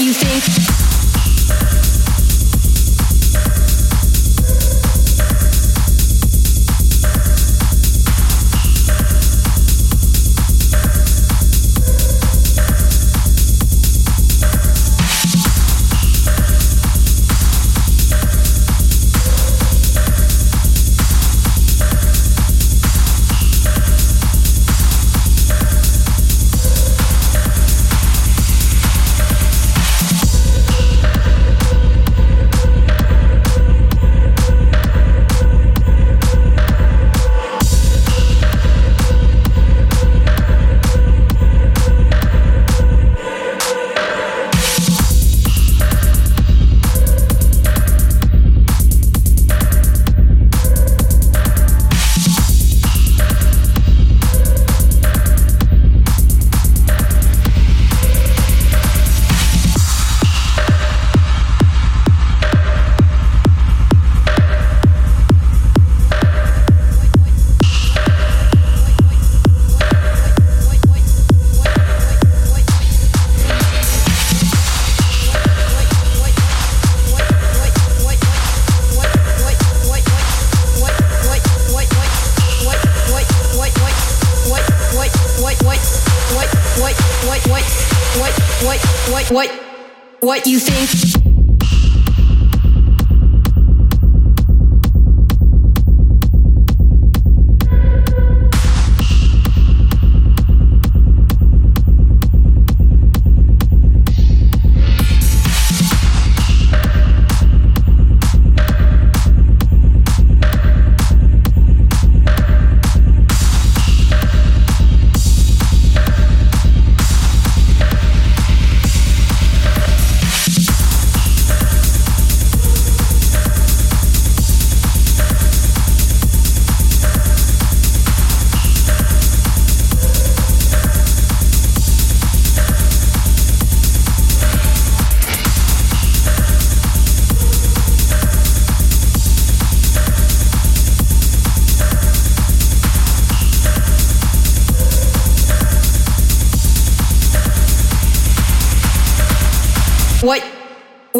you think.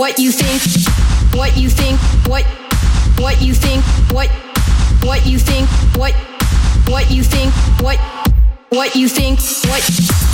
What you think, what you think, what what you think, what what you think, what what you think, what what you think, what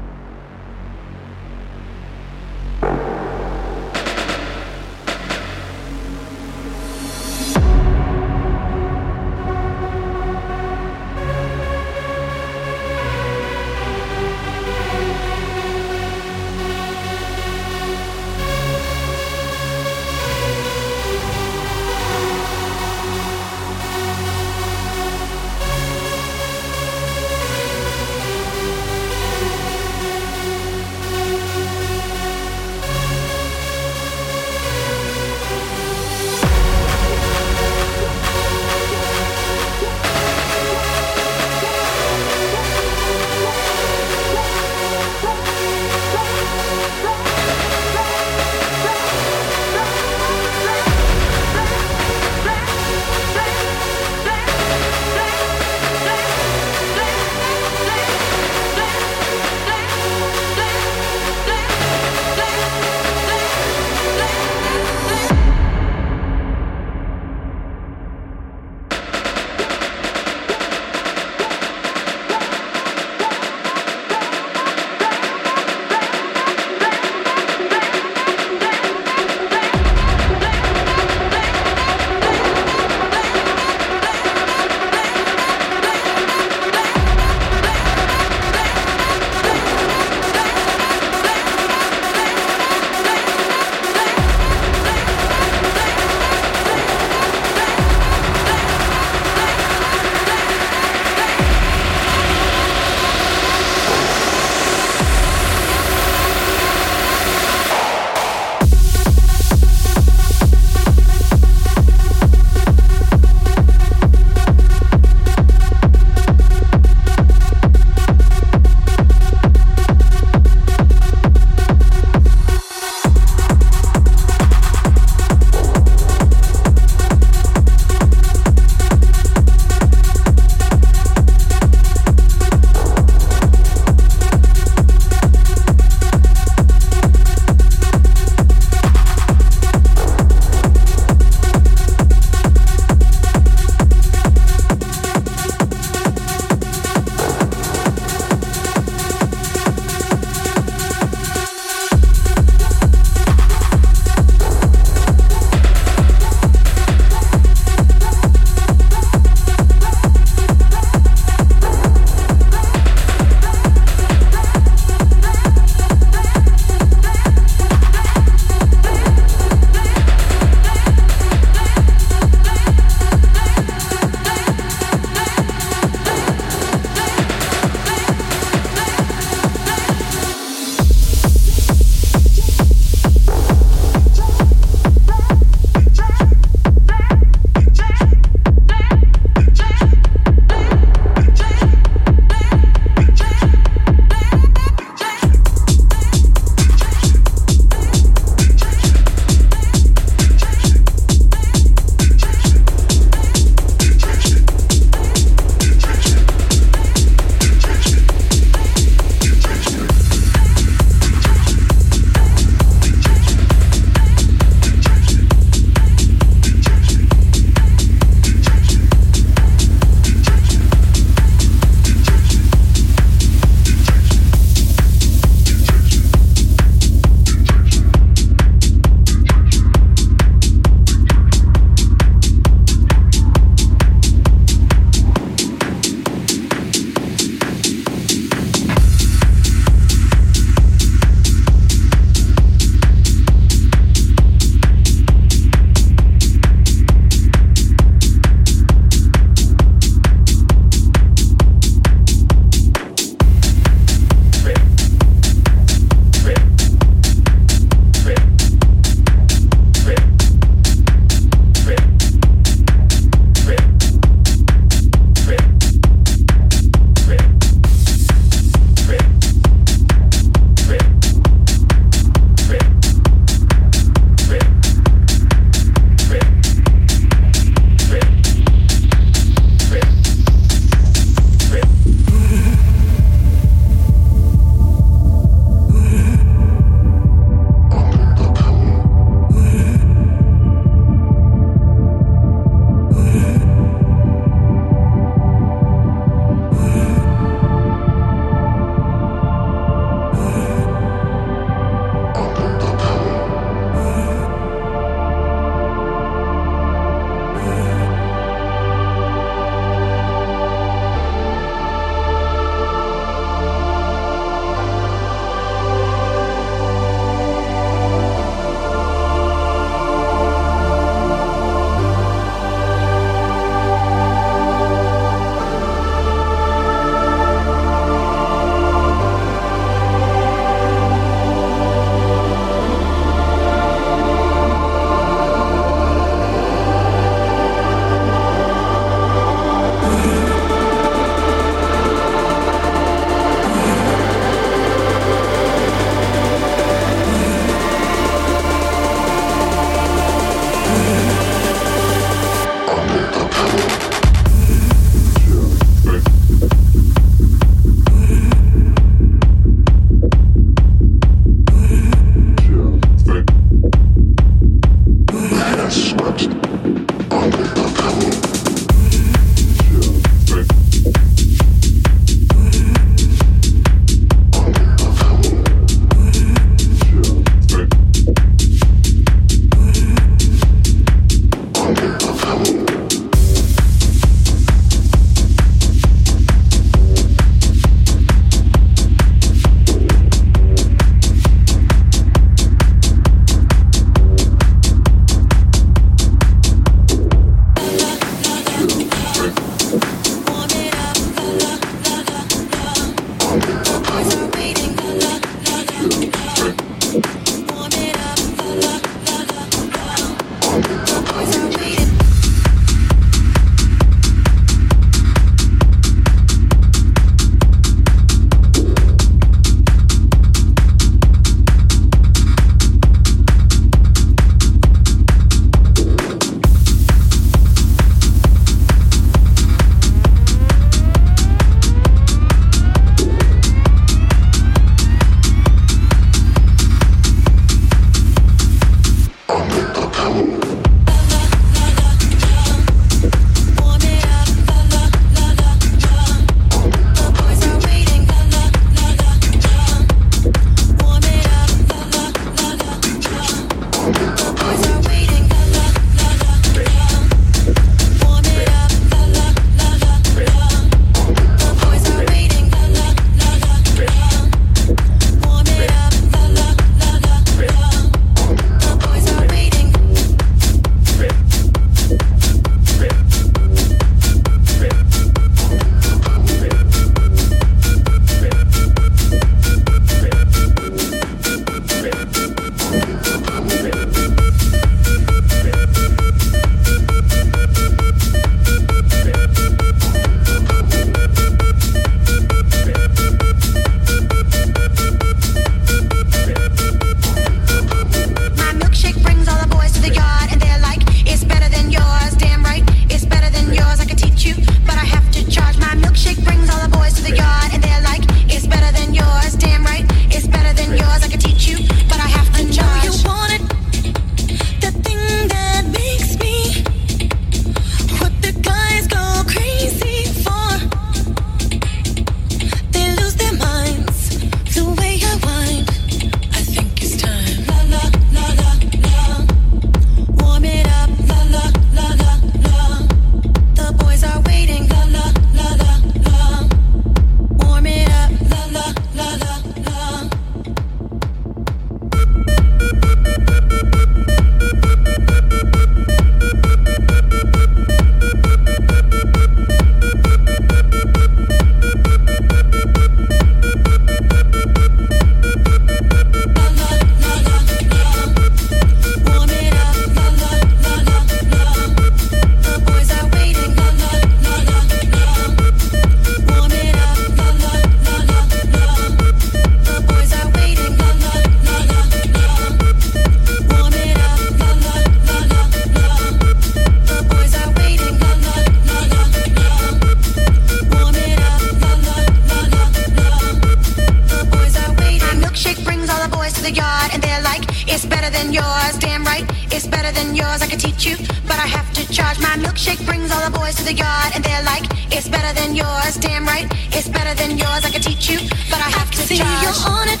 all the boys to the yard, and they're like, it's better than yours. Damn right, it's better than yours. I can teach you, but I have to See, charge. you're on it.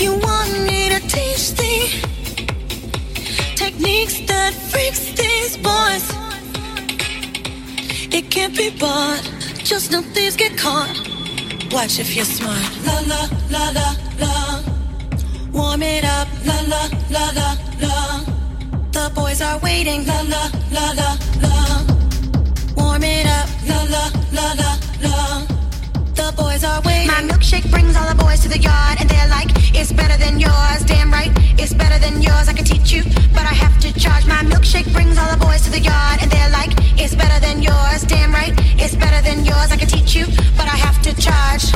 You want me to teach the techniques that freaks these boys. It can't be bought. Just know thieves get caught. Watch if you're smart. La la la la la. Warm it up. La la la la la. The boys are waiting. La la la la la. Warm it up. La la la la la. The boys are waiting. My milkshake brings all the boys to the yard, and they're like, it's better than yours. Damn right, it's better than yours. I can teach you, but I have to charge. My milkshake brings all the boys to the yard, and they're like, it's better than yours. Damn right, it's better than yours. I can teach you, but I have to charge.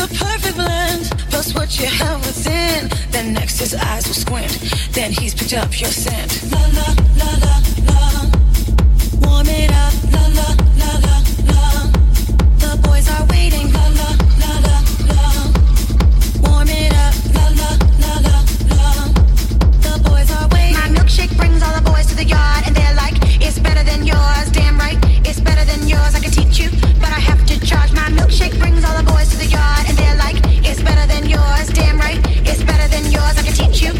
The perfect blend, plus what you have within. Then next his eyes will squint, then he's picked up your scent. La la la la la. Warm it up. La la la la la. The boys are waiting. La la la la la. Warm it up. La la la la la. The boys are waiting. My milkshake brings all the boys to the yard, and they're like, it's better than yours. Damn right, it's better than yours. I can teach you, charge. My milkshake brings all the boys to the yard, and they're like, it's better than yours. Damn right, it's better than yours. I can teach you,